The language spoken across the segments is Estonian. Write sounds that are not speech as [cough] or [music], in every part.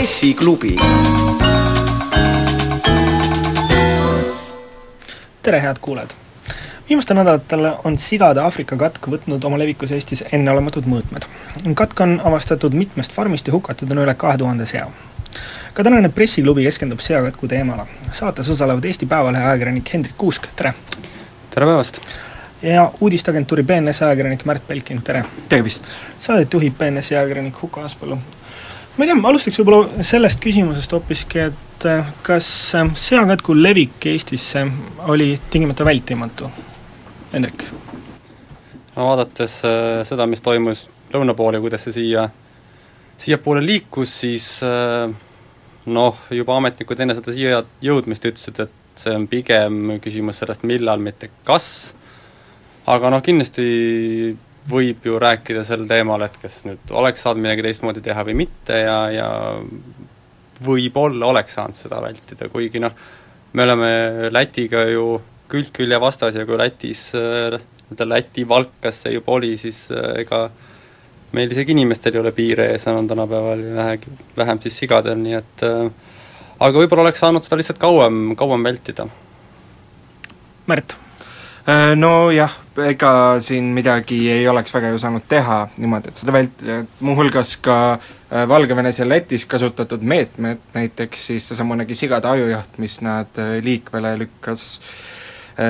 pressiklubi. tere, head kuulajad! viimastel nädalatel on sigade Aafrika katk võtnud oma levikus Eestis enneolematud mõõtmed. katk on avastatud mitmest farmist ja hukatud on üle kahe tuhande sea. Ka tänane pressiklubi keskendub seakatku teemale. saates osalevad Eesti Päevalehe ajakirjanik Hendrik Kuusk, tere! tere päevast! ja uudisteagentuuri BNS ajakirjanik Märt Belkin, tere! tervist! Saadet juhib BNS-i ajakirjanik Huko Aaspõllu ma ei tea, ma alustaks võib-olla sellest küsimusest hoopiski, et äh, kas äh, seakatku levik Eestisse oli tingimata vältimatu? Hendrik? no vaadates seda, mis toimus lõuna pool ja kuidas see siia, siiapoole liikus, siis äh, noh, juba ametnikud enne seda siia jõudmist ütlesid, et see on pigem küsimus sellest, millal, mitte kas, aga noh, kindlasti võib ju rääkida sel teemal, et kas nüüd oleks saanud midagi teistmoodi teha või mitte ja, ja võib-olla oleks saanud seda vältida, kuigi noh, me oleme Lätiga ju külg külje vastas ja kui Lätis nii-öelda Läti valkas see juba oli, siis äh, ega meil isegi inimestel ei ole piire ees enam tänapäeval ja vähegi, vähem siis sigadel, nii et äh, aga võib-olla oleks saanud seda lihtsalt kauem, kauem vältida. Märt Äh, nojah, ega siin midagi ei oleks väga ju saanud teha niimoodi, et seda vältida, muuhulgas ka äh, Valgevenes ja Lätis kasutatud meetmed, näiteks siis seesamunegi sigade ajujaht, mis nad äh, liikvele lükkas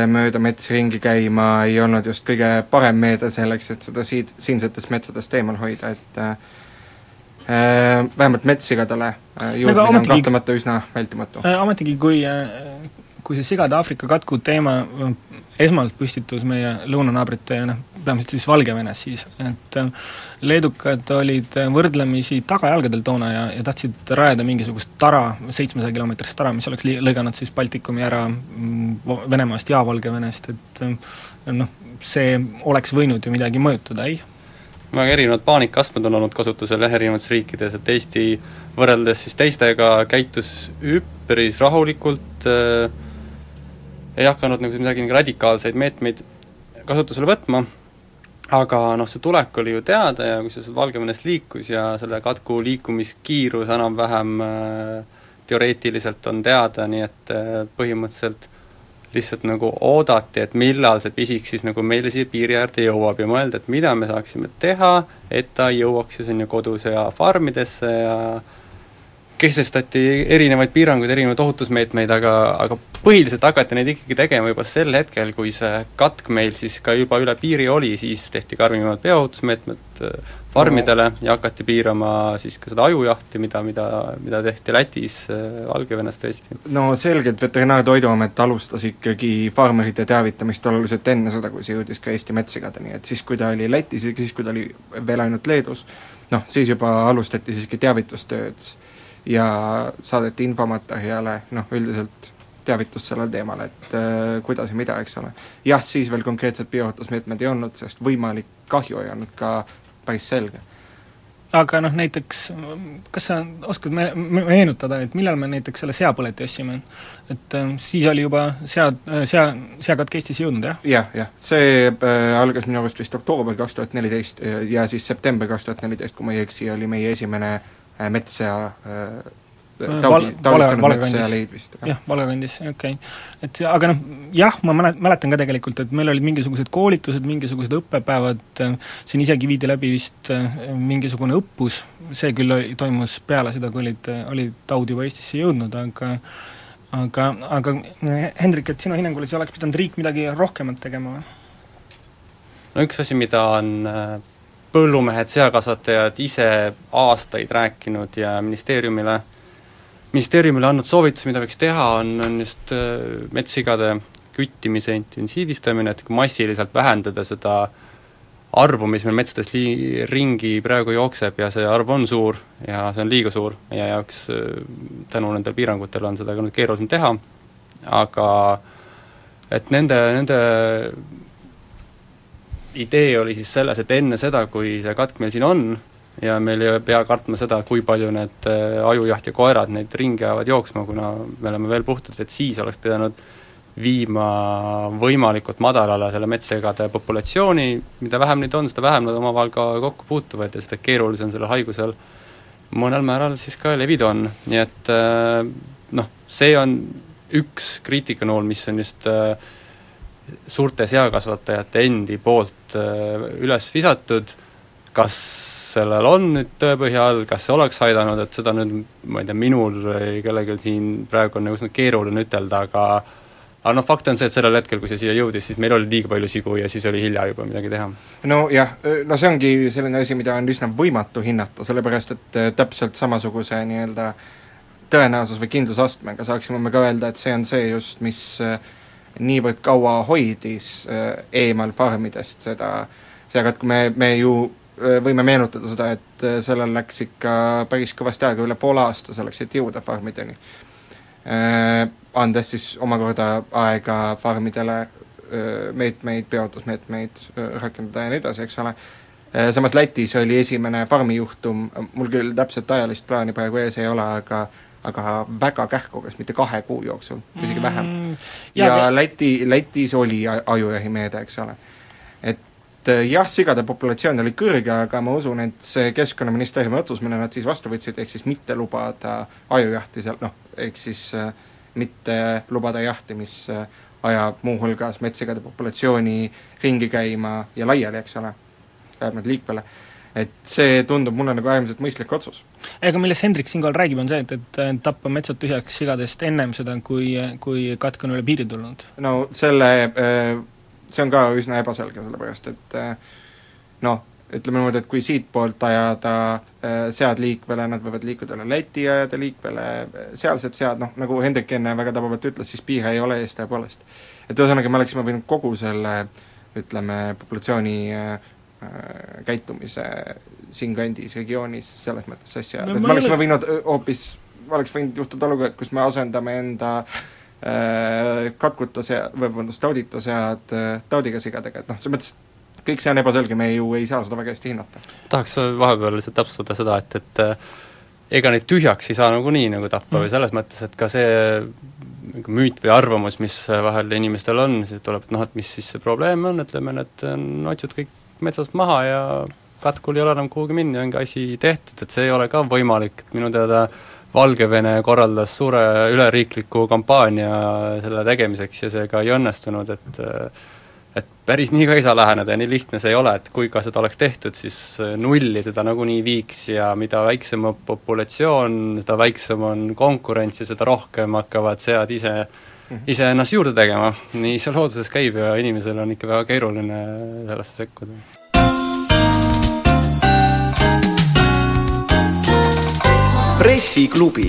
mööda metsi ringi käima, ei olnud just kõige parem meede selleks, et seda siit, siinsetest metsadest eemal hoida, et äh, vähemalt metssigadele jõudmine on kahtlemata üsna vältimatu. ometigi, kui kui see sigade Aafrika katku teema esmalt püstitus meie lõunanaabrite ja noh, peamiselt siis Valgevenes siis, et äh, leedukad olid võrdlemisi tagajalgadel toona ja, ja tahtsid rajada mingisugust tara, seitsmesaja kilomeetrist tara, mis oleks li-, lõiganud siis Baltikumi ära mm, Venemaast ja Valgevenest, et äh, noh, see oleks võinud ju midagi mõjutada, ei? väga erinevad paanikaastmed on olnud kasutusel jah, erinevates riikides, et Eesti võrreldes siis teistega käitus üpris rahulikult äh,, ei hakanud nagu midagi nagu radikaalseid meetmeid kasutusele võtma, aga noh, see tulek oli ju teada ja kui see Valgevenest liikus ja selle katku liikumiskiirus enam-vähem äh, teoreetiliselt on teada, nii et äh, põhimõtteliselt lihtsalt nagu oodati, et millal see pisik siis nagu meile siia piiri äärde jõuab ja mõelda, et mida me saaksime teha, et ta jõuaks siis on ju kodus ja farmidesse ja kehtestati erinevaid piiranguid, erinevaid ohutusmeetmeid, aga, aga põhiliselt hakati neid ikkagi tegema juba sel hetkel, kui see katk meil siis ka juba üle piiri oli, siis tehti karmimad veohutusmeetmed äh, farmidele ja hakati piirama siis ka seda ajujahti, mida, mida, mida tehti Lätis, äh, Valgevenes tõesti. no selgelt Veterinaar- ja Toiduamet alustas ikkagi farmerite teavitamist oluliselt enne seda, kui see jõudis ka Eesti metssigade, nii et siis, kui ta oli Lätis ja siis, kui ta oli veel ainult Leedus, noh, siis juba alustati siiski teavitustööd ja saadeti infomaterjale, noh üldiselt teavitust sellel teemal, et äh, kuidas ja mida, eks ole. jah, siis veel konkreetselt bioohutusmeetmed ei olnud, sest võimalik kahju ei olnud ka päris selge. aga noh, näiteks kas sa oskad me-, meenutada, et millal me näiteks selle seapõleti ostsime? et äh, siis oli juba sea, sea, seakatk Eestisse jõudnud, jah? jah, jah, see äh, algas minu arust vist oktoober kaks tuhat neliteist ja siis september kaks tuhat neliteist, kui ma ei eksi, oli meie esimene äh, Äh, metssea äh, taudi, taudistanud metssea leidmist. jah, Valga kandis, okei okay.. et aga noh, jah, ma mälet-, mäletan ka tegelikult, et meil olid mingisugused koolitused, mingisugused õppepäevad, siin isegi viidi läbi vist äh, mingisugune õppus, see küll oli, toimus peale seda, kui olid, oli taud juba Eestisse jõudnud, aga aga, aga Hendrik, et sinu hinnangul siis oleks pidanud riik midagi rohkemat tegema või? no üks asi, mida on põllumehed, seakasvatajad ise aastaid rääkinud ja ministeeriumile, ministeeriumile andnud soovitusi, mida võiks teha, on, on just äh, metssigade küttimise intensiivistamine, et massiliselt vähendada seda arvu, mis meil metsades lii-, ringi praegu jookseb ja see arv on suur ja see on liiga suur meie jaoks, äh, tänu nendele piirangutele on seda ka nüüd keerulisem teha, aga et nende, nende idee oli siis selles, et enne seda, kui see katk meil siin on, ja meil ei pea kartma seda, kui palju need äh, ajujaht ja koerad neid ringi ajavad jooksma, kuna me oleme veel puhtad, et siis oleks pidanud viima võimalikult madalale selle metssegade populatsiooni, mida vähem neid on, seda vähem nad omavahel ka kokku puutuvad ja seda keerulisem sellel haigusel mõnel määral siis ka levida on, nii et äh, noh, see on üks kriitikanool, mis on just äh, suurte seakasvatajate endi poolt äh, üles visatud, kas sellel on nüüd tõepõhja all, kas see oleks aidanud, et seda nüüd ma ei tea, minul või kellelgi siin praegu on nagu keeruline ütelda, aga aga noh, fakt on see, et sellel hetkel, kui see siia jõudis, siis meil oli liiga palju sigu ja siis oli hilja juba midagi teha. nojah, no see ongi selline asi, mida on üsna võimatu hinnata, sellepärast et äh, täpselt samasuguse nii-öelda tõenäosus- või kindlusastmega saaksime me ka öelda, et see on see just, mis äh, niivõrd kaua hoidis äh, eemal farmidest seda seakatku, me, me ju äh, võime meenutada seda, et äh, sellel läks ikka päris kõvasti aega, üle poole aasta selleks, et jõuda farmideni. Andes siis omakorda aega farmidele meetmeid, peotusmeetmeid rakendada ja nii edasi, eks ole, samas Lätis oli esimene farmijuhtum, mul küll täpset ajalist plaani praegu ees ei ole, aga aga väga kähku, kas mitte kahe kuu jooksul, isegi vähem mm,. ja, ja Läti, Lätis oli ajujahimeede, eks ole. et äh, jah, sigade populatsioon oli kõrge, aga ma usun, et see Keskkonnaministeeriumi otsus, mille nad siis vastu võtsid, ehk siis mitte lubada ajujahti seal, noh, ehk siis äh, mitte lubada jahti, mis äh, ajab muuhulgas metssigade populatsiooni ringi käima ja laiali, eks ole, vähemalt liikvele et see tundub mulle nagu äärmiselt mõistlik otsus. ega millest Hendrik siinkohal räägib, on see, et, et tappa metsad tühjaks sigadest ennem seda, kui, kui katk on üle piiri tulnud? no selle, äh, see on ka üsna ebaselge, sellepärast et äh, noh, ütleme niimoodi, et kui siitpoolt ajada äh, sead liikvele, nad võivad liikuda üle Läti, ajada liikvele sealsed sead, noh nagu Hendrik enne väga tabavalt ütles, siis piire ei ole ees tõepoolest. et ühesõnaga, me oleksime võinud kogu selle ütleme, populatsiooni Äh, käitumise siinkandis regioonis selles mõttes sassi ajada no,, et me oleksime ole... võinud hoopis, oleks võinud juhtuda olukord, kus me asendame enda äh, katkuta sea-, või vabandust, taudita sead äh, taudiga sigadega, et noh, selles mõttes kõik see on ebaselge, me ju ei saa seda väga hästi hinnata. tahaks vahepeal lihtsalt täpsustada seda, et, et äh, ega neid tühjaks ei saa nagunii nagu tappa mm. või selles mõttes, et ka see müüt või arvamus, mis vahel inimestel on, siis tuleb, et noh, et mis siis see probleem on, ütleme, need notsud kõik metsast maha ja katkul ei ole enam kuhugi minna, ongi asi tehtud, et see ei ole ka võimalik, et minu teada Valgevene korraldas suure üleriikliku kampaania selle tegemiseks ja see ka ei õnnestunud, et et päris nii ka ei saa läheneda ja nii lihtne see ei ole, et kui ka seda oleks tehtud, siis nulli teda nagunii viiks ja mida väiksem on populatsioon, seda väiksem on konkurents ja seda rohkem hakkavad sead ise Mhm. Iseennast juurde tegema, nii see looduses käib ja inimesel on ikka väga keeruline sellesse sekkuda. pressiklubi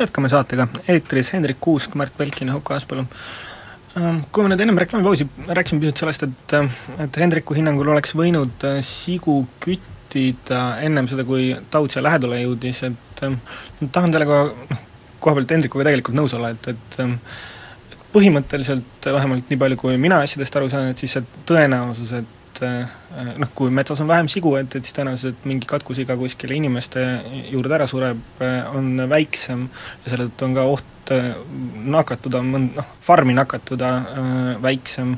jätkame saatega, eetris Hendrik Kuusk, Märt Belkin ja Huko Aaspõllu. Ähm, kui me nüüd ennem reklaamipausi rääkisime pisut sellest, et et Hendriku hinnangul oleks võinud äh, sigu kütt juhtida ennem seda, kui taud siia lähedale jõudis, et ähm, tahan sellega noh, koha pealt Hendrikuga tegelikult nõus olla, et, et ähm, põhimõtteliselt vähemalt nii palju, kui mina asjadest aru saan, et siis see tõenäosus, et äh, noh, kui metsas on vähem sigu, et, et siis tõenäoliselt, et mingi katkusiga kuskile inimeste juurde ära sureb, äh, on väiksem ja selle tõttu on ka oht äh, nakatuda, noh, farmi nakatuda väiksem,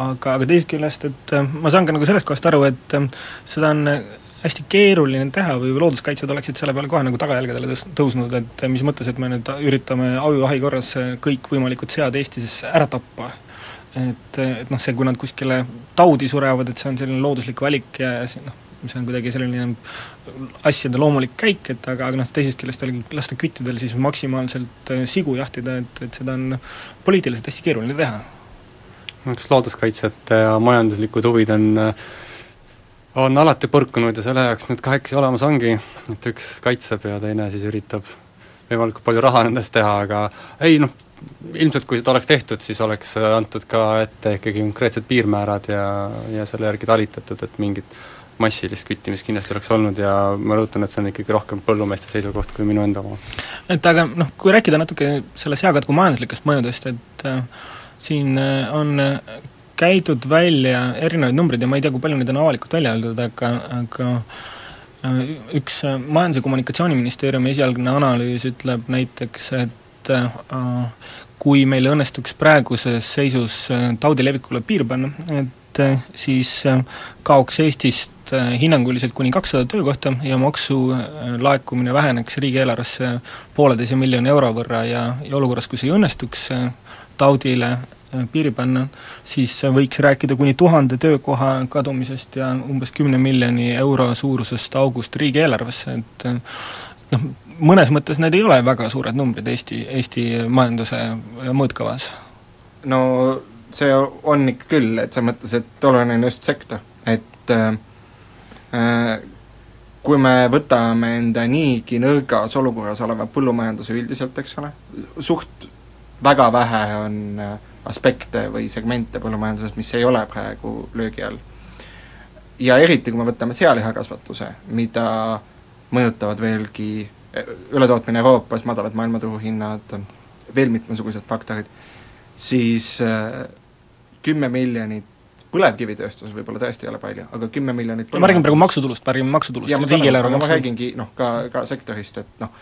aga, aga teisest küljest, et ma saan ka nagu sellest kohast aru, et seda on hästi keeruline teha või looduskaitsjad oleksid selle peale kohe nagu tagajälgedele tõs-, tõusnud, et mis mõttes, et me nüüd üritame ajujahi korras kõikvõimalikud sead Eestis ära tappa. et, et noh, see, kui nad kuskile taudi surevad, et see on selline looduslik valik ja noh, see on kuidagi selline asjade loomulik käik, et aga, aga noh, teisest küljest jällegi lasta küttidel siis maksimaalselt äh, sigu jahtida, et, et seda on poliitiliselt hästi keeruline teha. kas looduskaitsjate ja majanduslikud huvid on äh, on alati põrkunud ja selle jaoks need kahekesi olemas ongi, et üks kaitseb ja teine siis üritab võimalikult palju raha nendest teha, aga ei noh, ilmselt kui seda oleks tehtud, siis oleks antud ka ette ikkagi konkreetsed piirmäärad ja, ja selle järgi talitatud, et mingit massilist küttimist kindlasti oleks olnud ja ma rõhutan, et see on ikkagi rohkem põllumeeste seisukoht kui minu enda oma. et aga noh, kui rääkida natuke selle seakatku majanduslikest mõjudest, et äh, siin äh, on käidud välja erinevaid numbreid ja ma ei tea, kui palju neid on avalikult välja öeldud, aga, aga äh, üks äh, Majandus- ja Kommunikatsiooniministeeriumi esialgne analüüs ütleb näiteks, et kui meil õnnestuks praeguses seisus taudi levikule piir panna, et siis kaoks Eestist hinnanguliselt kuni kakssada töökohta ja maksulaekumine väheneks riigieelarvesse pooleteise miljoni euro võrra ja, ja olukorras, kus ei õnnestuks taudile Äh, piiri panna, siis võiks rääkida kuni tuhande töökoha kadumisest ja umbes kümne miljoni euro suurusest august riigieelarvesse, et äh, noh, mõnes mõttes need ei ole väga suured numbrid Eesti, Eesti majanduse mõõtkavas. no see on ikka küll, et selles mõttes, et oluline on just sektor, et äh, äh kui me võtame enda niigi nõrgas olukorras oleva põllumajanduse üldiselt, eks ole, suht väga vähe on äh, aspekte või segmente põllumajanduses, mis ei ole praegu löögi all. ja eriti, kui me võtame sealihakasvatuse, mida mõjutavad veelgi ületootmine Euroopas, madalad maailmaturuhinnad, veel mitmesugused faktorid, siis äh, kümme miljonit põlevkivitööstuses võib-olla tõesti ei ole palju, aga kümme miljonit ma räägin praegu maksutulust, ma räägin maksutulust, riigieelarve maksutulust. ma räägingi noh, ka, ka sektorist, et noh,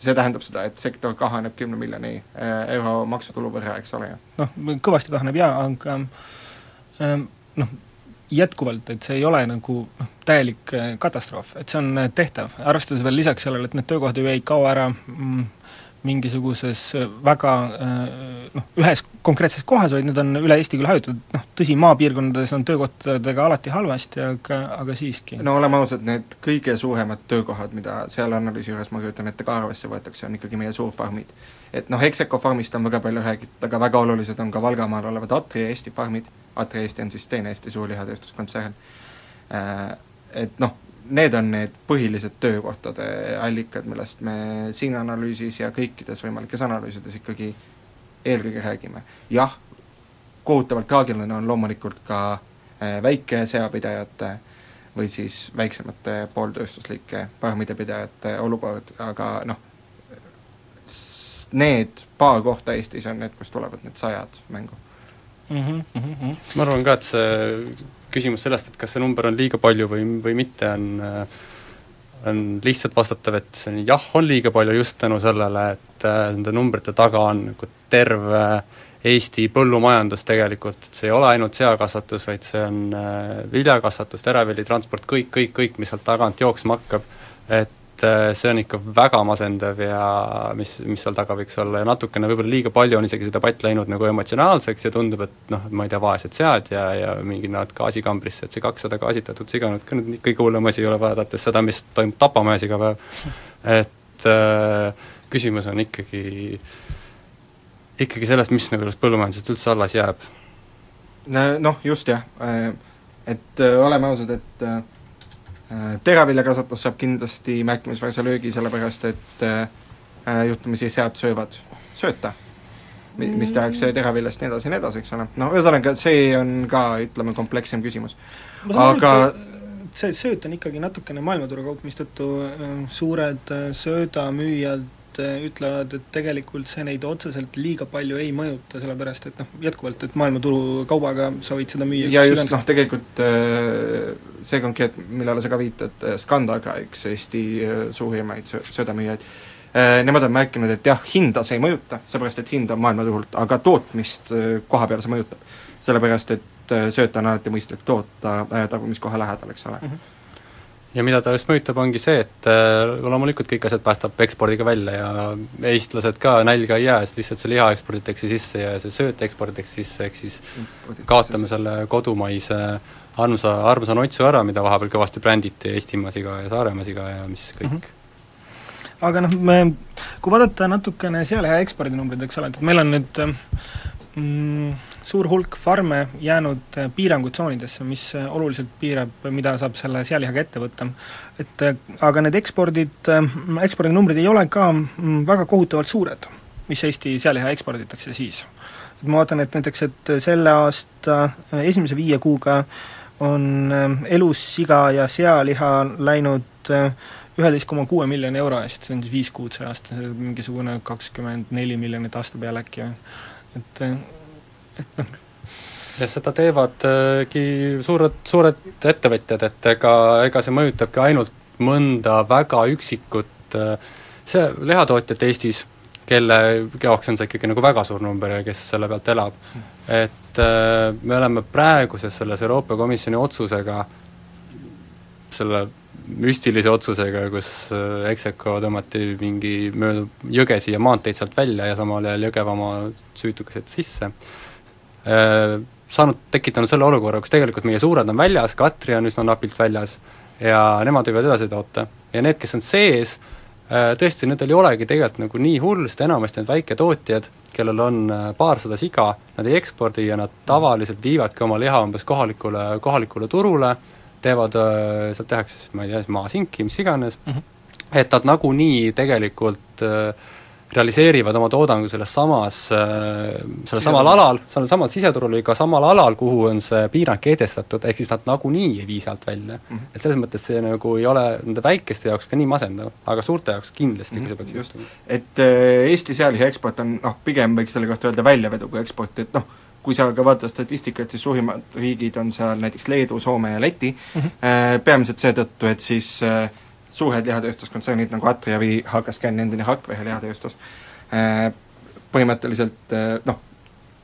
see tähendab seda, et sektor kahaneb kümne miljoni äh, euro maksutulu võrra, eks ole ju? noh, kõvasti kahaneb jaa, aga ähm, noh, jätkuvalt, et see ei ole nagu noh, täielik äh, katastroof, et see on äh, tehtav, arvestades veel lisaks sellele, et need töökohad ju ei kao ära mm, mingisuguses väga noh, ühes konkreetses kohas, vaid need on üle Eesti küll hajutatud, noh tõsi, maapiirkondades on töökohtadega alati halvasti, aga, aga siiski. no oleme ausad, need kõige suuremad töökohad, mida seal analüüsi juures ma kujutan ette ka arvesse võetakse, on ikkagi meie suurfarmid. et noh, Execo farmist on väga palju räägitud, aga väga olulised on ka Valgamaal olevad Atri Eesti farmid, Atri Eesti on siis teine Eesti suurlihatööstuskontsern, äh, et noh, need on need põhilised töökohtade allikad, millest me siin analüüsis ja kõikides võimalikes analüüsides ikkagi eelkõige räägime. jah, kohutavalt traagiline on loomulikult ka eh, väikeseapidajate või siis väiksemate pooltööstuslike farmide pidajate olukord, aga noh, need paar kohta Eestis on need, kust tulevad need sajad mängu mm. -hmm. ma arvan ka, et see küsimus sellest, et kas see number on liiga palju või, või mitte, on on lihtsalt vastatav, et see on jah, on liiga palju just tänu sellele, et äh, nende numbrite taga on nagu terve Eesti põllumajandus tegelikult, et see ei ole ainult seakasvatus, vaid see on äh, viljakasvatus, teravilitransport, kõik, kõik, kõik, mis sealt tagant jooksma hakkab, et et äh, see on ikka väga masendav ja mis, mis seal taga võiks olla. Ja natukene võib-olla liiga palju on isegi see debatt läinud nagu emotsionaalseks ja tundub, et noh, ma ei tea, vaesed sead ja, ja mingi nad gaasikambrisse, et see kakssada gaasitatud siga nüüd ka nüüd kõige hullem asi ei ole, vaadates seda, mis toimub Tapamäes iga päev, et äh, küsimus on ikkagi, ikkagi sellest, mis nagu sellest põllumajandusest üldse alles jääb. Noh, just jah, äh, et äh, oleme ausad, et teraviljakasvatus saab kindlasti märkimisväärse löögi, sellepärast et äh, juhtumisi sead söövad sööta, mis tehakse teraviljast nii edasi ja nii edasi, eks ole. noh, ühesõnaga, see on ka, ütleme, komplekssem küsimus. aga see sööt on ikkagi natukene maailmaturu kaup, mistõttu äh, suured söödamüüjad Äh, ütlevad, et tegelikult see neid otseselt liiga palju ei mõjuta, sellepärast et noh, jätkuvalt, et maailmaturu kaubaga sa võid seda müüa ja just noh, tegelikult äh, see konkreet, millele sa ka viitad, äh, Skandaga, üks Eesti suurimaid sö-, söödamüüjaid, nemad on märkinud, et jah, hinda see ei mõjuta, seepärast et hind on maailmaturult, aga tootmist koha peal see mõjutab. sellepärast, et sööta on alati mõistlik toota tarbimiskoha lähedal, eks ole mm. -hmm ja mida ta just mõjutab, ongi see, et äh, loomulikult kõik asjad päästab ekspordiga välja ja eestlased ka nälga ei jää, sest lihtsalt see liha eksporditakse sisse ja see sööt eksporditakse sisse, ehk siis kaotame selle kodumaise armsa, armsa notsu ära, mida vahepeal kõvasti bränditi Eestimaasiga ja Saaremaasiga ja mis kõik mm. -hmm. aga noh, me, kui vaadata natukene sealiha ekspordinumbreid, eks ole, et meil on nüüd mm, suur hulk farme jäänud äh, piirangutsoonidesse, mis äh, oluliselt piirab, mida saab selle sealihaga ette võtta. et äh, aga need ekspordid, ekspordinumbrid ei ole ka mm, väga kohutavalt suured, mis Eesti sealiha eksporditakse siis. et ma vaatan, et näiteks, et selle aasta esimese viie kuuga on elus siga ja sealiha läinud üheteist koma kuue miljoni euro eest, see on siis viis kuud see aasta, mingisugune kakskümmend neli miljonit aasta peale äkki, et et [laughs] ja seda teevadki suured, suured ettevõtjad, et ega, ega see mõjutabki ainult mõnda väga üksikut see lihatootjat Eestis, kelle jaoks on see ikkagi nagu väga suur number ja kes selle pealt elab, et me oleme praeguses selles Euroopa Komisjoni otsusega, selle müstilise otsusega, kus Execo tõmmati mingi mööda jõgesi ja maanteid sealt välja ja samal ajal Jõgevamaa süütukesed sisse, saanud, tekitanud selle olukorra, kus tegelikult meie suured on väljas, Katri on üsna napilt väljas ja nemad võivad edasi toota. ja need, kes on sees, tõesti, nendel ei olegi tegelikult nagu nii hull, sest enamasti need väiketootjad, kellel on paarsada siga, nad ei ekspordi ja nad tavaliselt viivadki oma liha umbes kohalikule, kohalikule turule, teevad, sealt tehakse siis, ma ei tea, maasinki, mis iganes mm, -hmm. et nad nagunii tegelikult äh, realiseerivad oma toodangu selles samas, sellel samal alal, sellel samal siseturul või ka samal alal, kuhu on see piirang kehtestatud, ehk siis nad nagunii ei vii sealt välja mm. -hmm. et selles mõttes see nagu ei ole nende väikeste jaoks ka nii masendav, aga suurte jaoks kindlasti mm, -hmm. kui see peaks juhtuma. et äh, Eesti sealiha eksport on noh, pigem võiks selle kohta öelda väljavedu kui eksport, et noh, kui sa ka vaatad statistikat, siis suurimad riigid on seal näiteks Leedu, Soome ja Läti mm, -hmm. peamiselt seetõttu, et siis äh, suured lihatööstuskontsernid nagu Atriavi, HKScan, endine Rakvere lihatööstus, äh, põhimõtteliselt noh,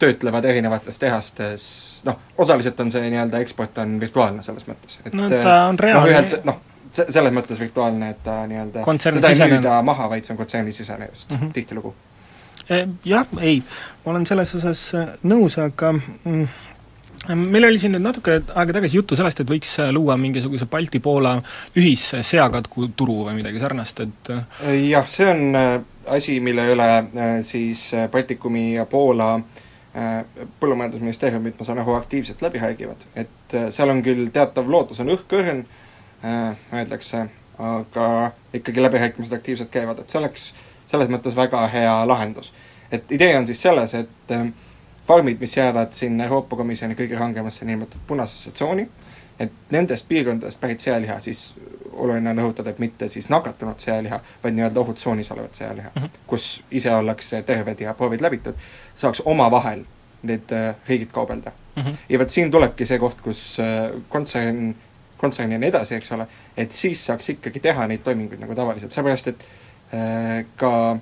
töötlevad erinevates tehastes, noh, osaliselt on see nii-öelda eksport on virtuaalne selles mõttes, et no ta on reaalne. noh, ühelt, noh, se-, selles mõttes virtuaalne, et ta nii-öelda seda ei müüda maha, vaid see on kontsernisisene just mm -hmm. tihtilugu. Eh, jah, ei, ma olen selles osas äh, nõus, aga mm, meil oli siin nüüd natuke aega tagasi juttu sellest, et võiks äh, luua mingisuguse Balti-Poola ühisseakatku-turu või midagi sarnast, et äh, jah, see on asi, mille üle siis Baltikumi ja Poola põllumajandusministeeriumid, ma saan aru, aktiivselt läbi räägivad, et seal on küll teatav lootus, on õhkõrn, öeldakse, aga ikkagi läbirääkimised aktiivselt käivad, et see oleks selles mõttes väga hea lahendus. et idee on siis selles, et ähm, farmid, mis jäävad sinna Euroopa Komisjoni kõige rangemasse niinimetatud punasesse tsooni, et nendest piirkondadest pärit sealiha siis oluline on rõhutada, et mitte siis nakatunud sealiha, vaid nii-öelda ohutsoonis olevat sealiha mm, -hmm. kus ise ollakse terved ja proovid läbitud, saaks omavahel need äh, riigid kaubelda mm. -hmm. ja vot siin tulebki see koht, kus äh, kontsern, kontsern ja nii edasi, eks ole, et siis saaks ikkagi teha neid toiminguid nagu tavaliselt, seepärast et Äh, ka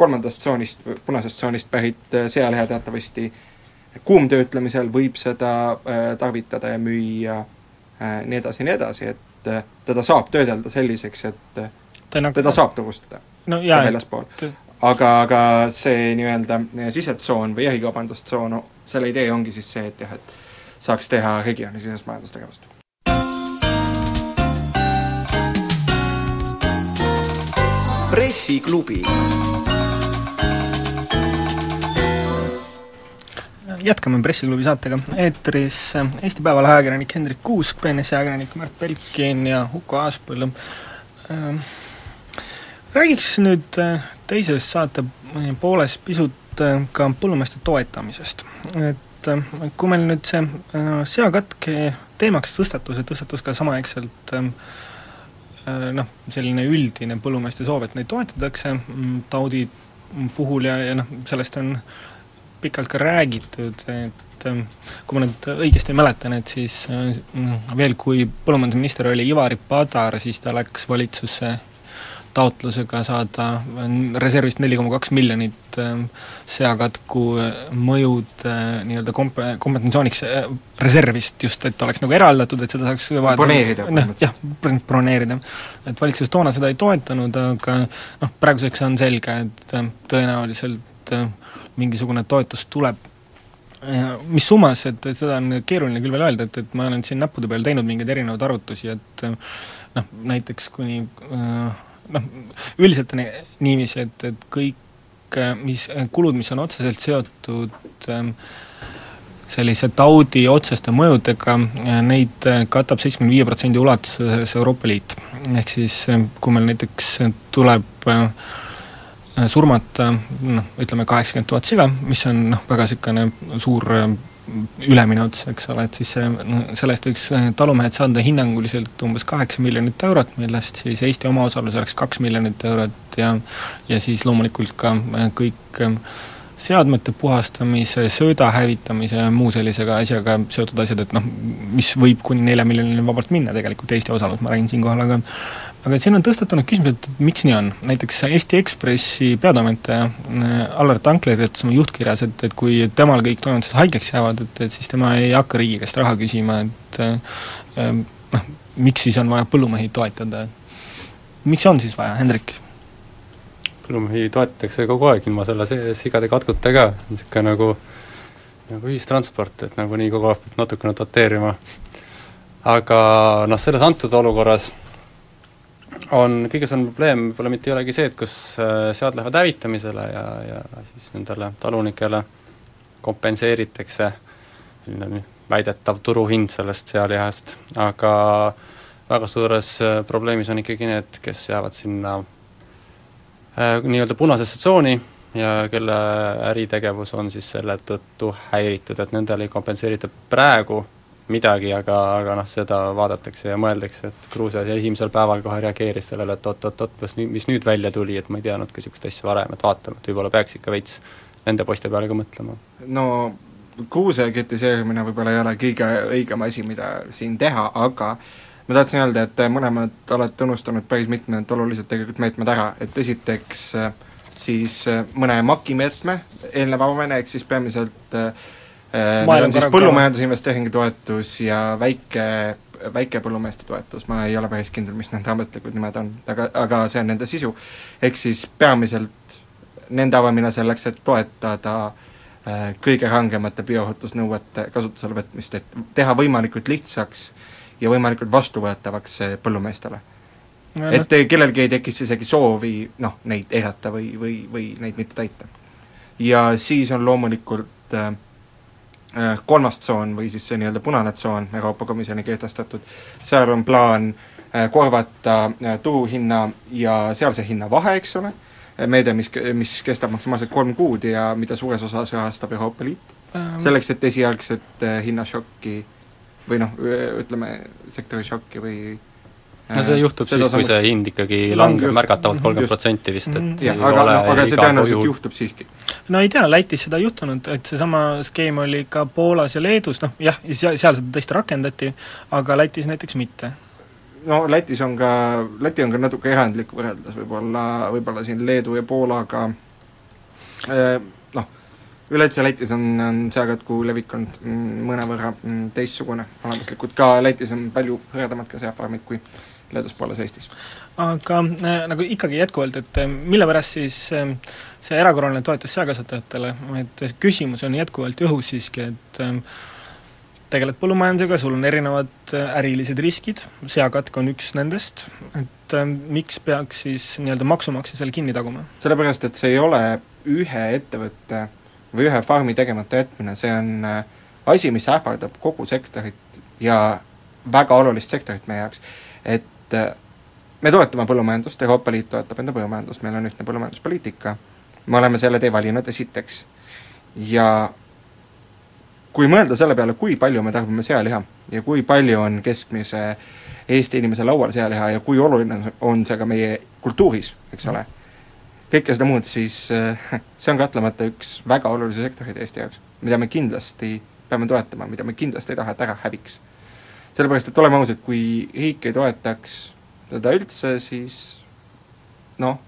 kolmandast tsoonist, punasest tsoonist pärit äh, sealiha teatavasti kuumtöötlemisel võib seda tarvitada ja müüa nii edasi ja nii edasi, et teda saab töödelda selliseks, et teda saab turustada no, jaa, väljaspool. aga, aga see nii-öelda sisetsoon või jahikaubandustsoon, selle idee ongi siis see, et jah, et saaks teha regioonisisest majandustegevust pressiklubi. Jätkame Pressiklubi saatega, eetris Eesti Päevalehe ajakirjanik Hendrik Kuusk, BNS-i ajakirjanik Märt Belkin ja Uku Aaspõllu. Ähm, räägiks nüüd äh, teises saate pooles pisut äh, ka põllumeeste toetamisest. et äh, kui meil nüüd see seakatk teemaks tõstatus ja tõstatus ka samaaegselt äh, Äh, noh, selline üldine põllumeeste soov, et neid toetatakse mm, taudi puhul ja, ja noh, sellest on pikalt ka räägitud, et ähm, kui ma nüüd õigesti mäletan, et siis äh, veel, kui põllumajandusminister oli Ivari Padar, siis ta läks valitsusse taotlusega saada reservist neli koma kaks miljonit ähm, seakatku äh, mõjud äh, nii-öelda komp-, kompensatsiooniks reservist just, et oleks nagu eraldatud, et seda saaks broneerida noh, jah, broneerida. et valitsus toona seda ei toetanud, aga noh, praeguseks on selge, et tõenäoliselt mingisugune toetus tuleb mis summas, et, et seda on keeruline küll veel öelda, et, et ma olen siin näppude peal teinud mingeid erinevaid arvutusi, et noh, näiteks kuni äh, noh, üldiselt on niiviisi, et, et kõik mis, kulud, mis on otseselt seotud sellise taudi otseste mõjudega, neid katab seitsmekümne viie protsendi ulatuses Euroopa Liit. ehk siis kui meil näiteks tuleb äh, surmata noh, ütleme kaheksakümmend tuhat siga, mis on noh, väga niisugune suur ülemine ots, eks ole, et siis see, selle eest võiks äh, talumehed saada hinnanguliselt umbes kaheksa miljonit eurot, millest siis Eesti omaosalus oleks kaks miljonit eurot ja ja siis loomulikult ka äh, kõik äh, seadmete puhastamise, sööda hävitamise ja muu sellisega asjaga seotud asjad, et noh, mis võib kuni nelja miljonini vabalt minna tegelikult, Eesti osalus, ma räägin siinkohal, aga aga siin on tõstatunud küsimus, et miks nii on, näiteks Eesti Ekspressi peatoimetaja äh, Allar Tankler kirjutas oma juhtkirjas, et, et kui temal kõik toimetused haigeks jäävad, et, et siis tema ei hakka riigi käest raha küsima, et äh, noh, miks siis on vaja põllumehi toetada, miks on siis vaja, Hendrik? põllumehi toetatakse kogu aeg ilma selle sigade katkuta ka, niisugune nagu nagu ühistransport, et nagunii kogu aeg peab natukene doteerima. aga noh, selles antud olukorras on kõige suurem probleem võib-olla mitte ei olegi see, et kas äh, sead lähevad hävitamisele ja, ja siis nendele talunikele kompenseeritakse selline väidetav turuhind sellest sealihast, aga väga suures äh, probleemis on ikkagi need, kes jäävad sinna äh, nii-öelda punasesse tsooni ja kelle äritegevus on siis selle tõttu häiritud, et nendele ei kompenseerita praegu midagi, aga, aga noh, seda vaadatakse ja mõeldakse, et Gruusia esimesel päeval kohe reageeris sellele, et oot-oot-oot, mis nüüd, mis nüüd välja tuli, et ma ei teadnudki niisugust asja varem, et vaatame, et võib-olla peaks ikka veits nende poiste peale ka mõtlema. no Gruusia kritiseerimine võib-olla ei ole kõige õigem asi, mida siin teha, aga ma tahtsin öelda, et mõlemad olete unustanud päris mitmed olulised tegelikult meetmed ära, et esiteks siis mõne MAK-i meetme eelneva avamine, ehk siis peamiselt äh, Äh, meil on siis põllumajandusinvesteeringu toetus ja väike, väikepõllumeeste toetus, ma ei ole päris kindel, mis nende ametlikud nimed on, aga, aga see on nende sisu. ehk siis peamiselt nende avamine selleks, et toetada äh, kõige rangemate bioohutusnõuete kasutusele võtmist, et teha võimalikult lihtsaks ja võimalikult vastuvõetavaks põllumeestele. et kellelgi ei tekiks isegi soovi noh, neid eirata või, või, või neid mitte täita. ja siis on loomulikult äh, Äh, kolmas tsoon või siis see nii-öelda punane tsoon Euroopa Komisjoni kehtestatud, seal on plaan äh, korvata äh, turuhinna ja sealse hinna vahe, eks ole, meede, mis, mis kestab maksimaalselt kolm kuud ja mida suures osas rahastab Euroopa Liit ähm., selleks, et esialgset hinnašokki või noh, ütleme, sektori šokki või no see juhtub siis, kui see hind ikkagi langeb märgatavalt kolmkümmend protsenti vist, et mhm. jah, aga noh, aga see tõenäoliselt juhtub siiski. no ei tea, Lätis seda ei juhtunud, et seesama skeem oli ka Poolas ja Leedus, noh jah, seal, seda tõesti rakendati, aga Lätis näiteks mitte. No Lätis on ka, Läti on ka natuke erandlik võrreldes võib-olla, võib-olla siin Leedu ja Poolaga. Eh, noh, üleüldse Lätis on, on seakatku levik olnud mõnevõrra teistsugune olemuslikult, ka Lätis on palju hõredamad ka seafarmid kui Poolas, Eestis. aga äh, nagu ikkagi jätkuvalt, et äh, mille pärast siis äh, see erakorraline toetus seakasvatajatele, et küsimus on jätkuvalt õhus siiski, et äh, tegeled põllumajandusega, sul on erinevad äh, ärilised riskid, seakatk on üks nendest, et äh, miks peaks siis nii-öelda maksumaksja selle kinni taguma? sellepärast, et see ei ole ühe ettevõtte või ühe farmi tegemata jätmine, see on äh, asi, mis ähvardab kogu sektorit ja väga olulist sektorit meie jaoks. et et äh, me toetame põllumajandust, Euroopa Liit toetab enda põllumajandust, meil on ühtne põllumajanduspoliitika, me oleme selle tee valinud esiteks. ja kui mõelda selle peale, kui palju me tarbime sealiha ja kui palju on keskmise Eesti inimese laual sealiha ja kui oluline on see ka meie kultuuris, eks ole, kõike seda muud, siis äh, [laughs] see on kahtlemata üks väga olulisi sektoreid Eesti jaoks, mida me kindlasti peame toetama, mida me kindlasti ei taha, et ära häviks sellepärast, et oleme ausad, kui riik ei toetaks seda üldse, siis noh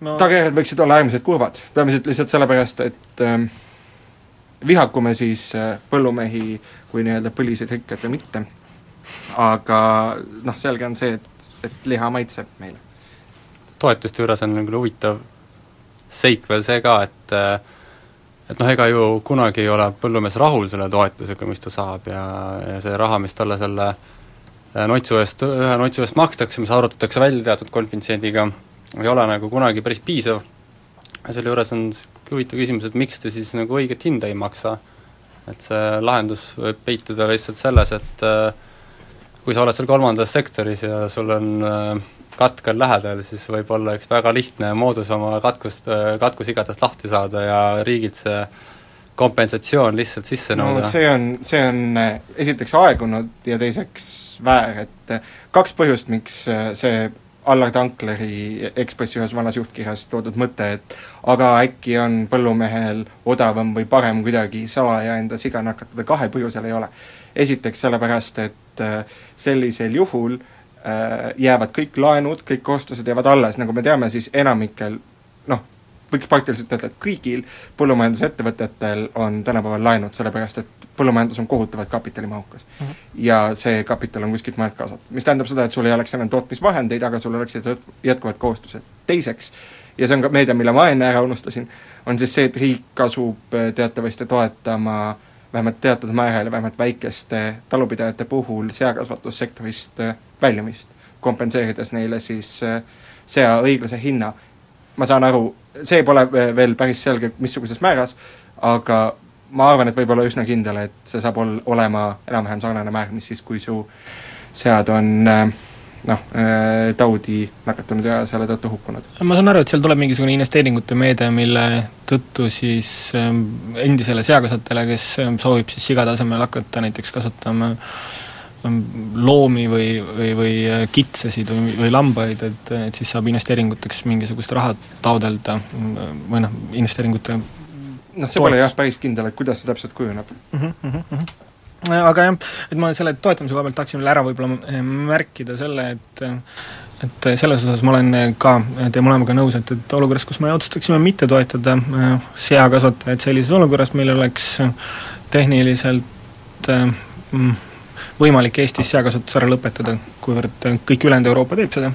no., tagajärjed võiksid olla äärmiselt kurvad, peamiselt lihtsalt sellepärast, et ähm, vihaku me siis äh, põllumehi kui nii-öelda põliseid rikkaid või mitte, aga noh, selge on see, et, et liha maitseb meile. toetuste juures on küll huvitav seik veel see ka, et äh, et noh, ega ju kunagi ei ole põllumees rahul selle toetusega, mis ta saab ja, ja see raha, mis talle selle äh, notsu eest, ühe notsu eest makstakse, mis arvutatakse välja teatud konfidentsiendiga, ei ole nagu kunagi päris piisav. selle juures on huvitav küsimus, et miks te siis nagu õiget hinda ei maksa. et see lahendus võib peituda lihtsalt selles, et äh, kui sa oled seal kolmandas sektoris ja sul on äh, katk on lähedal, siis võib olla üks väga lihtne moodus oma katkust, katkusigadest lahti saada ja riigilt see kompensatsioon lihtsalt sisse nõuda no,. see on, see on esiteks aegunud ja teiseks väär, et kaks põhjust, miks see Allar Tankleri Ekspressi ühes vanas juhtkirjas toodud mõte, et aga äkki on põllumehel odavam või parem kuidagi salaja enda siga nakatada, kahel põhjusel ei ole. esiteks sellepärast, et äh, sellisel juhul äh, jäävad kõik laenud, kõik kohustused jäävad alles, nagu me teame, siis enamikel noh, võiks praktiliselt öelda, et kõigil põllumajandusettevõtetel on tänapäeval laenud, sellepärast et põllumajandus on kohutavalt kapitalimahukas mm. -hmm. ja see kapital on kuskilt mujalt kaasatud, mis tähendab seda, et sul ei oleks enam tootmisvahendeid, aga sul oleksid jätkuvad kohustused. teiseks, ja see on ka meede, mille ma enne ära unustasin, on siis see, et riik asub äh, teatavasti toetama vähemalt teatud määral vähemalt väikeste talupidajate puhul seakasvatussektorist äh, väljumist, kompenseerides neile siis äh, sea õiglase hinna. ma saan aru, see pole veel päris selge, missuguses määras, aga ma arvan, et võib olla üsna kindel, et see saab ol-, olema enam-vähem sarnane määr, mis siis, kui su sead on äh, noh, äh, taudi nakatunud ja selle tõttu hukkunud. ma saan aru, et seal tuleb mingisugune investeeringute meede, mille tõttu siis ähm, endisele seakasvatajale, kes ähm, soovib siis siga tasemel hakata näiteks kasvatama ähm, loomi või, või, või äh, kitsesid või, või lambaid, et, et siis saab investeeringuteks mingisugust raha taodelda või noh, investeeringute noh, see pole jah päris kindel, et kuidas see täpselt kujuneb mm. -hmm, mm -hmm aga jah, et ma selle toetamise koha pealt tahaksin veel ära võib-olla märkida selle, et et selles osas ma olen ka teie mõlemaga nõus, et, et olukorras, kus me otsustaksime mitte toetada seakasvatajaid sellises olukorras, meil oleks tehniliselt mm, võimalik Eestis seakasvatus ära lõpetada, kuivõrd kõik ülejäänud Euroopa teeb seda,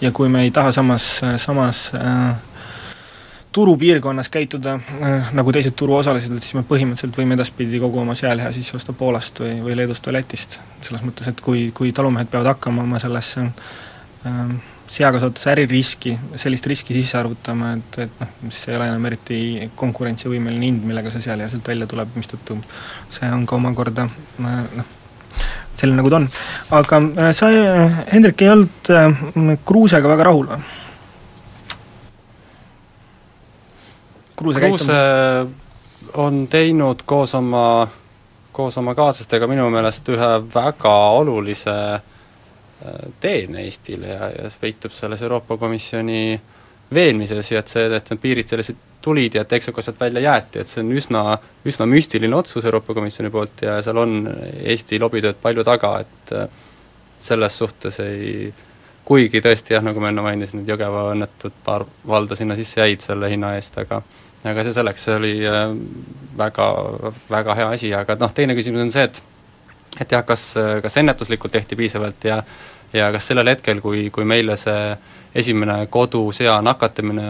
ja kui me ei taha samas, samas äh, turupiirkonnas käituda äh, nagu teised turuosalised, siis me põhimõtteliselt võime edaspidi kogu oma sealiha sisse osta Poolast või, või Leedust või Lätist. selles mõttes, et kui, kui talumehed peavad hakkama oma sellesse äh, seakasvatuse äririski, sellist riski sisse arvutama, et, et noh, siis ei ole enam eriti konkurentsivõimeline hind, millega see sealiha sealt välja tuleb, mistõttu see on ka omakorda äh, noh, selline, nagu ta on. aga äh, sa, Hendrik, ei olnud Kruusega väga rahul või? Kruuse, Kruuse on teinud koos oma, koos oma kaaslastega minu meelest ühe väga olulise äh, teen Eestile ja, ja peitub selles Euroopa Komisjoni veenmises ja et see, et need piirid sellised tulid ja et Texaco sealt välja jäeti, et see on üsna, üsna müstiline otsus Euroopa Komisjoni poolt ja seal on Eesti lobitööd palju taga, et äh, selles suhtes ei kuigi tõesti jah, nagu ma enne mainisin, et Jõgeva õnnetud paar valda sinna sisse jäid selle hinna eest, aga aga see selleks, see oli äh, väga, väga hea asi, aga noh, teine küsimus on see, et et jah, kas, kas ennetuslikult tehti piisavalt ja ja kas sellel hetkel, kui, kui meile see esimene kodusea nakatamine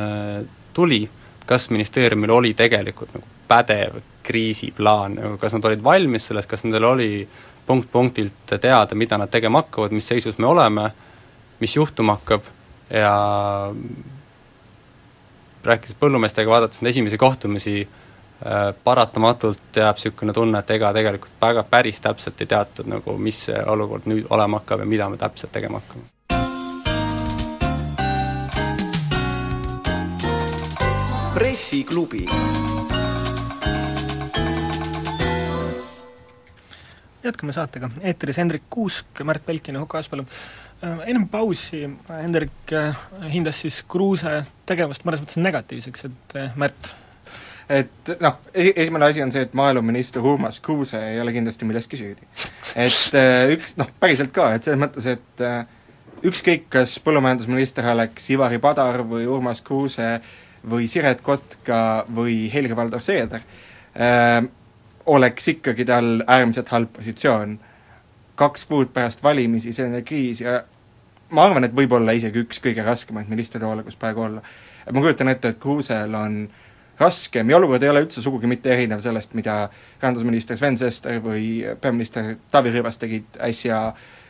tuli, kas ministeeriumil oli tegelikult nagu pädev kriisiplaan, nagu kas nad olid valmis sellest, kas nendel oli punkt-punktilt teada, mida nad tegema hakkavad, mis seisus me oleme, mis juhtuma hakkab ja rääkides põllumeestega, vaadates neid esimesi kohtumisi, paratamatult jääb niisugune tunne, et ega tegelikult väga päris täpselt ei teatud nagu, mis see olukord nüüd olema hakkab ja mida me täpselt tegema hakkame. pressiklubi jätkame saatega, eetris Hendrik Kuusk, Märt Belkin ja Huko Aspalu. Äh, ennem pausi Hendrik äh, hindas siis Kruuse tegevust mõnes mõttes negatiivseks, et äh, Märt? Et noh, e-, esimene asi on see, et maaeluminister Urmas Kruuse ei ole kindlasti milleski süüdi. et [laughs] üks, noh, päriselt ka, et selles mõttes, et ükskõik, kas põllumajandusminister oleks Ivari Padar või Urmas Kruuse või Siret Kotka või Helir-Valdor Seeder äh,, oleks ikkagi tal äärmiselt halb positsioon kaks kuud pärast valimisi selline kriis ja ma arvan, et võib-olla isegi üks kõige raskemaid ministritoole, kus praegu olla. et ma kujutan ette, et Kruusel on raskem ja olukord ei ole üldse sugugi mitte erinev sellest, mida rahandusminister Sven Sester või peaminister Taavi Rõivas tegid äsja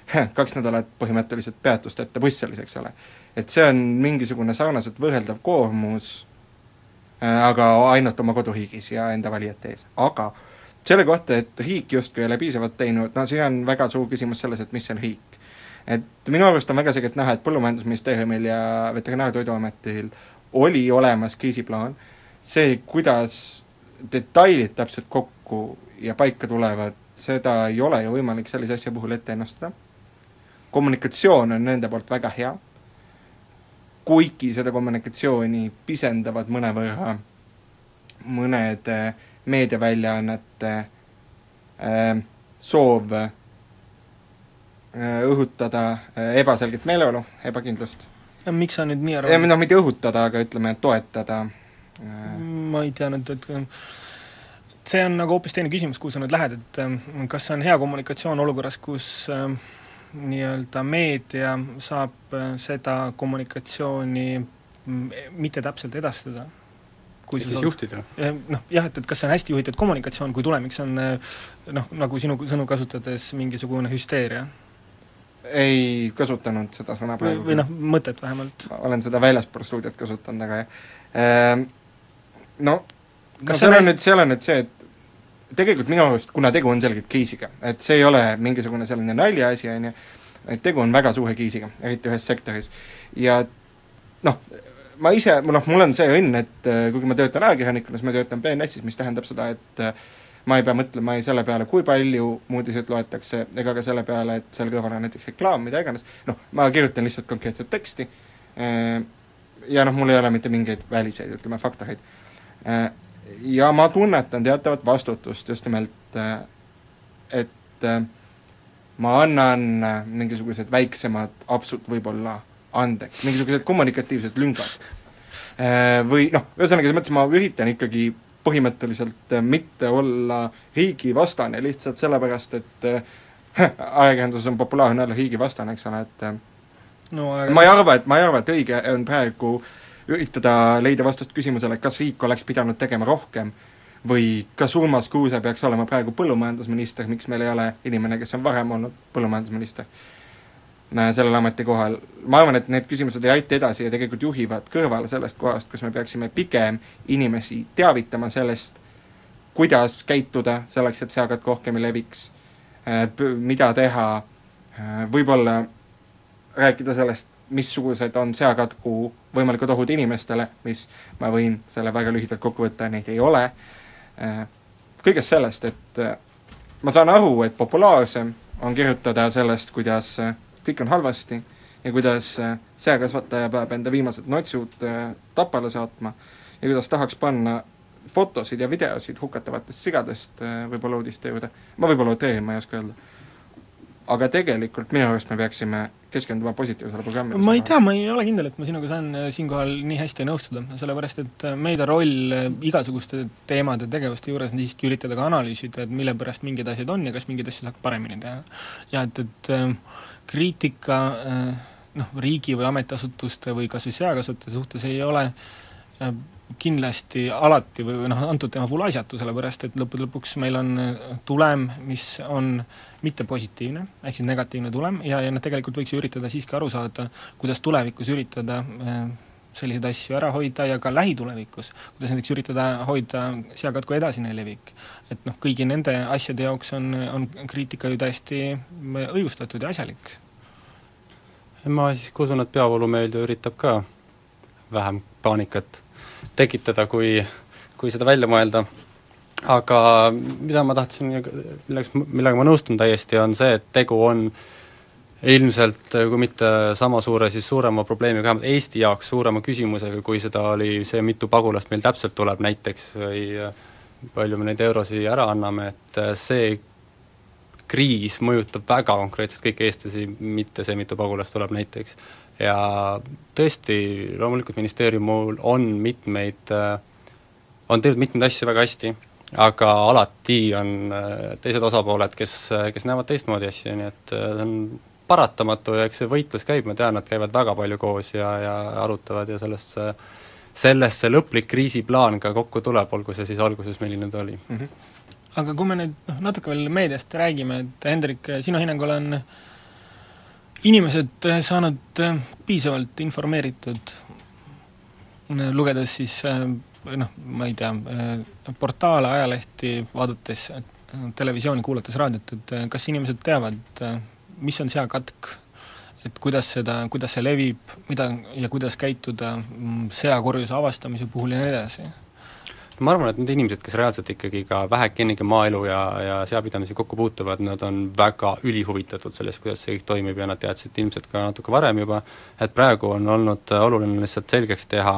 [laughs] kaks nädalat põhimõtteliselt peatust ette Brüsselis, eks ole. et see on mingisugune sarnaselt võrreldav koormus, äh, aga ainult oma koduriigis ja enda valijate ees, aga selle kohta, et riik justkui ei ole piisavalt teinud, no see on väga suur küsimus selles, et mis on riik. et minu arust on väga selgelt näha, et Põllumajandusministeeriumil ja Veterinaar- ja Toiduametil oli olemas kriisiplaan, see, kuidas detailid täpselt kokku ja paika tulevad, seda ei ole ju võimalik sellise asja puhul ette ennustada, kommunikatsioon on nende poolt väga hea, kuigi seda kommunikatsiooni pisendavad mõnevõrra mõned äh, meediaväljaannete äh, soov äh, õhutada äh, ebaselget meeleolu, ebakindlust. miks sa nüüd nii arvad? noh, mitte õhutada, aga ütleme, toetada äh, ma ei tea nüüd, et see on nagu hoopis teine küsimus, kuhu sa nüüd lähed, et kas see on hea kommunikatsioon olukorras, kus äh, nii-öelda meedia saab seda kommunikatsiooni mitte täpselt edastada kui siis juhtida? Noh jah, et, et kas see on hästi juhitud kommunikatsioon, kui tulemiks on noh, nagu sinu sõnu kasutades, mingisugune hüsteeria? ei kasutanud seda sõna praegu. või noh, mõtet vähemalt. olen seda väljaspool stuudiot kasutanud, aga jah ehm,. No, no seal on nüüd, seal on nüüd see, et tegelikult minu arust, kuna tegu on selgelt case'iga, et see ei ole mingisugune selline naljaasi, on ju, et tegu on väga suure case'iga, eriti ühes sektoris. ja noh, ma ise, noh, mul on see õnn, et äh, kuigi ma töötan ajakirjanikuna, siis ma töötan BNS-is, mis tähendab seda, et äh, ma ei pea mõtlema ei selle peale, kui palju uudiseid loetakse, ega ka selle peale, et seal kõrval on näiteks reklaam, mida iganes, noh, ma kirjutan lihtsalt konkreetset teksti äh, ja noh, mul ei ole mitte mingeid väliseid, ütleme, faktoreid. Ja ma tunnetan teatavat vastutust just nimelt, et ma annan mingisugused väiksemad apsud võib-olla andeks, mingisugused kommunikatiivsed lüngad. Äh, või noh, ühesõnaga selles mõttes ma üritan ikkagi põhimõtteliselt äh, mitte olla riigivastane lihtsalt sellepärast, et äh, [laughs] ajakirjanduses on populaarne olla riigivastane, eks ole, et no, aga ma ei arva, et, ma ei arva, et õige on praegu üritada leida vastust küsimusele, kas riik oleks pidanud tegema rohkem või kas Urmas Kruuse peaks olema praegu põllumajandusminister, miks meil ei ole inimene, kes on varem olnud põllumajandusminister? Sellel ametikohal, ma arvan, et need küsimused ei aita edasi ja tegelikult juhivad kõrvale sellest kohast, kus me peaksime pigem inimesi teavitama sellest, kuidas käituda selleks, et seakatk rohkem ei leviks, äh, mida teha, äh, võib-olla rääkida sellest, missugused on seakatku võimalikud ohud inimestele, mis ma võin selle väga lühidalt kokku võtta, neid ei ole, äh, kõigest sellest, et ma saan aru, et populaarsem on kirjutada sellest, kuidas kõik on halvasti ja kuidas äh, seakasvataja peab enda viimased notsud äh, tapale saatma ja kuidas tahaks panna fotosid ja videosid hukatavatest sigadest äh, võib-olla uudiste juurde, ma võib-olla utreerin, ma ei oska öelda. Aga tegelikult minu arust me peaksime keskenduma positiivsele programmile. ma ei tea, ma ei ole kindel, et ma sinuga saan siinkohal nii hästi nõustuda, sellepärast et meedia roll igasuguste teemade, tegevuste juures on siiski üritada ka analüüsida, et mille pärast mingeid asjad on ja kas mingeid asju saaks paremini teha. ja et, et kriitika noh, riigi või ametiasutuste või kas või seakasvatajate suhtes ei ole kindlasti alati või, või noh, antud teema puhul asjatu, sellepärast et lõppude lõpuks meil on eh, tulem, mis on mitte positiivne, ehk siis negatiivne tulem, ja, ja noh, tegelikult võiks ju üritada siiski aru saada, kuidas tulevikus üritada selliseid asju ära hoida ja ka lähitulevikus, kuidas näiteks üritada hoida seakatku edasine levik. et noh, kõigi nende asjade jaoks on, on kriitika ju täiesti õigustatud ja asjalik. ma siiski usun, et peavoolumeedia üritab ka vähem paanikat tekitada, kui, kui seda välja mõelda, aga mida ma tahtsin, milleks, millega ma nõustun täiesti, on see, et tegu on ilmselt kui mitte sama suure, siis suurema probleemiga, vähemalt Eesti jaoks suurema küsimusega, kui seda oli see, mitu pagulast meil täpselt tuleb näiteks või palju me neid eurosid ära anname, et see kriis mõjutab väga konkreetselt kõiki eestlasi, mitte see, mitu pagulast tuleb näiteks. Ja tõesti, loomulikult ministeeriumil on mitmeid, on teinud mitmeid asju väga hästi, aga alati on teised osapooled, kes, kes näevad teistmoodi asju, nii et see on paratamatu ja eks see võitlus käib, ma tean, nad käivad väga palju koos ja, ja arutavad ja sellest see sellest see lõplik kriisiplaan ka kokku tuleb, olgu see siis alguses, milline ta oli mm. -hmm. aga kui me nüüd noh, natuke veel meediast räägime, et Hendrik, sinu hinnangul on inimesed saanud piisavalt informeeritud, lugedes siis noh, ma ei tea, portaale, ajalehti, vaadates televisiooni, kuulates raadiot, et kas inimesed teavad mis on seakatk, et kuidas seda, kuidas see levib, mida ja kuidas käituda mm, seakorjuse avastamise puhul ja nii edasi? Ma arvan, et need inimesed, kes reaalselt ikkagi ka vähekenegi maaelu ja, ja seapidamise kokku puutuvad, nad on väga ülihuvitatud sellest, kuidas see kõik toimib ja nad teadsid ilmselt ka natuke varem juba, et praegu on olnud oluline lihtsalt selgeks teha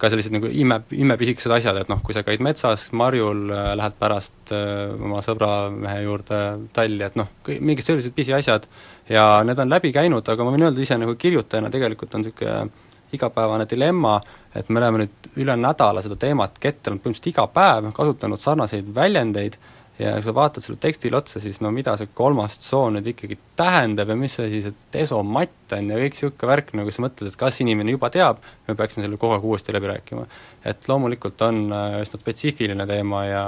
ka sellised nagu ime, imepisikesed asjad, et noh, kui sa käid metsas marjul, lähed pärast äh, oma sõbra mehe juurde talli, et noh, mingid sellised pisiasjad ja need on läbi käinud, aga ma võin öelda ise nagu kirjutajana tegelikult on niisugune igapäevane dilemma, et me oleme nüüd üle nädala seda teemat kettelnud põhimõtteliselt iga päev, kasutanud sarnaseid väljendeid ja kui sa vaatad sellele tekstile otsa, siis no mida see kolmas tsoon nüüd ikkagi tähendab ja mis asi see desomatt on ja kõik niisugune värk, nagu sa mõtled, et kas inimene juba teab, me peaksime selle kogu aeg uuesti läbi rääkima. et loomulikult on äh, üsna spetsiifiline teema ja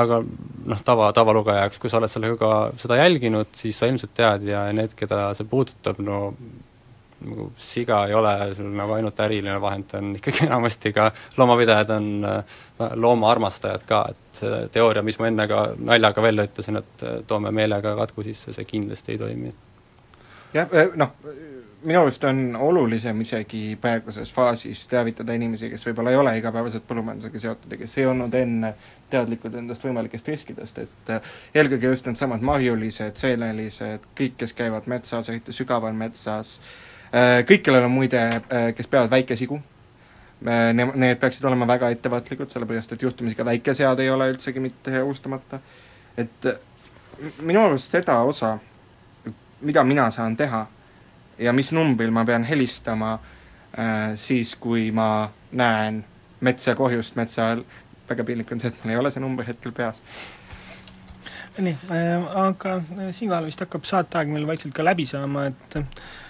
aga noh, tava, tavalugeja jaoks, kui sa oled sellega ka seda jälginud, siis sa ilmselt tead ja need, keda see puudutab, no nagu siga ei ole sul nagu ainult äriline vahend, ta on ikkagi [laughs] enamasti ka, loomapidajad on äh, loomaarmastajad ka, et see teooria, mis ma enne ka naljaga välja ütlesin, et äh, toome meelega katku sisse, see kindlasti ei toimi. jah, äh, noh, minu arust on olulisem isegi praeguses faasis teavitada inimesi, kes võib-olla ei ole igapäevaselt põllumajandusega seotud ja kes ei olnud enne teadlikud endast võimalikest riskidest, et eelkõige just needsamad marjulised, seenelised, kõik, kes käivad metsas, eriti sügaval metsas äh,, Äh, kõik, kellel on muide, äh, kes peavad väikesigu, äh, ne-, need peaksid olema väga ettevaatlikud, sellepärast et juhtumisi ka väikesead ei ole üldsegi mitte ohustamata. et minu arust seda osa, mida mina saan teha ja mis numbril ma pean helistama äh, siis, kui ma näen metsa kohjust metsa all, väga piinlik on see, et mul ei ole see number hetkel peas. nii äh,, aga siinkohal vist hakkab saateaeg meil vaikselt ka läbi saama, et Äh,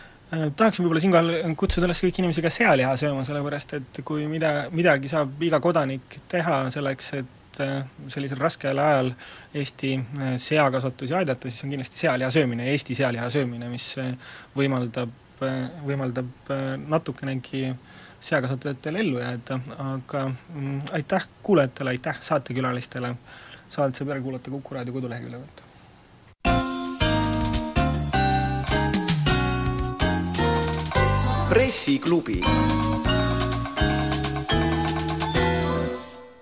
tahaksin võib-olla siinkohal kutsuda üles kõiki inimesi ka sealiha sööma, sellepärast et kui mida, midagi saab iga kodanik teha selleks, et äh, sellisel raskel ajal Eesti äh, seakasvatusi aidata, siis on kindlasti sealiha söömine, Eesti sealiha söömine, mis võimaldab, võimaldab natukenegi seakasvatajatel ellu jääda, aga mm, aitäh kuulajatele, aitäh saatekülalistele, saadet saab järele kuulata Kuku raadio koduleheküljelt. Pressiklubi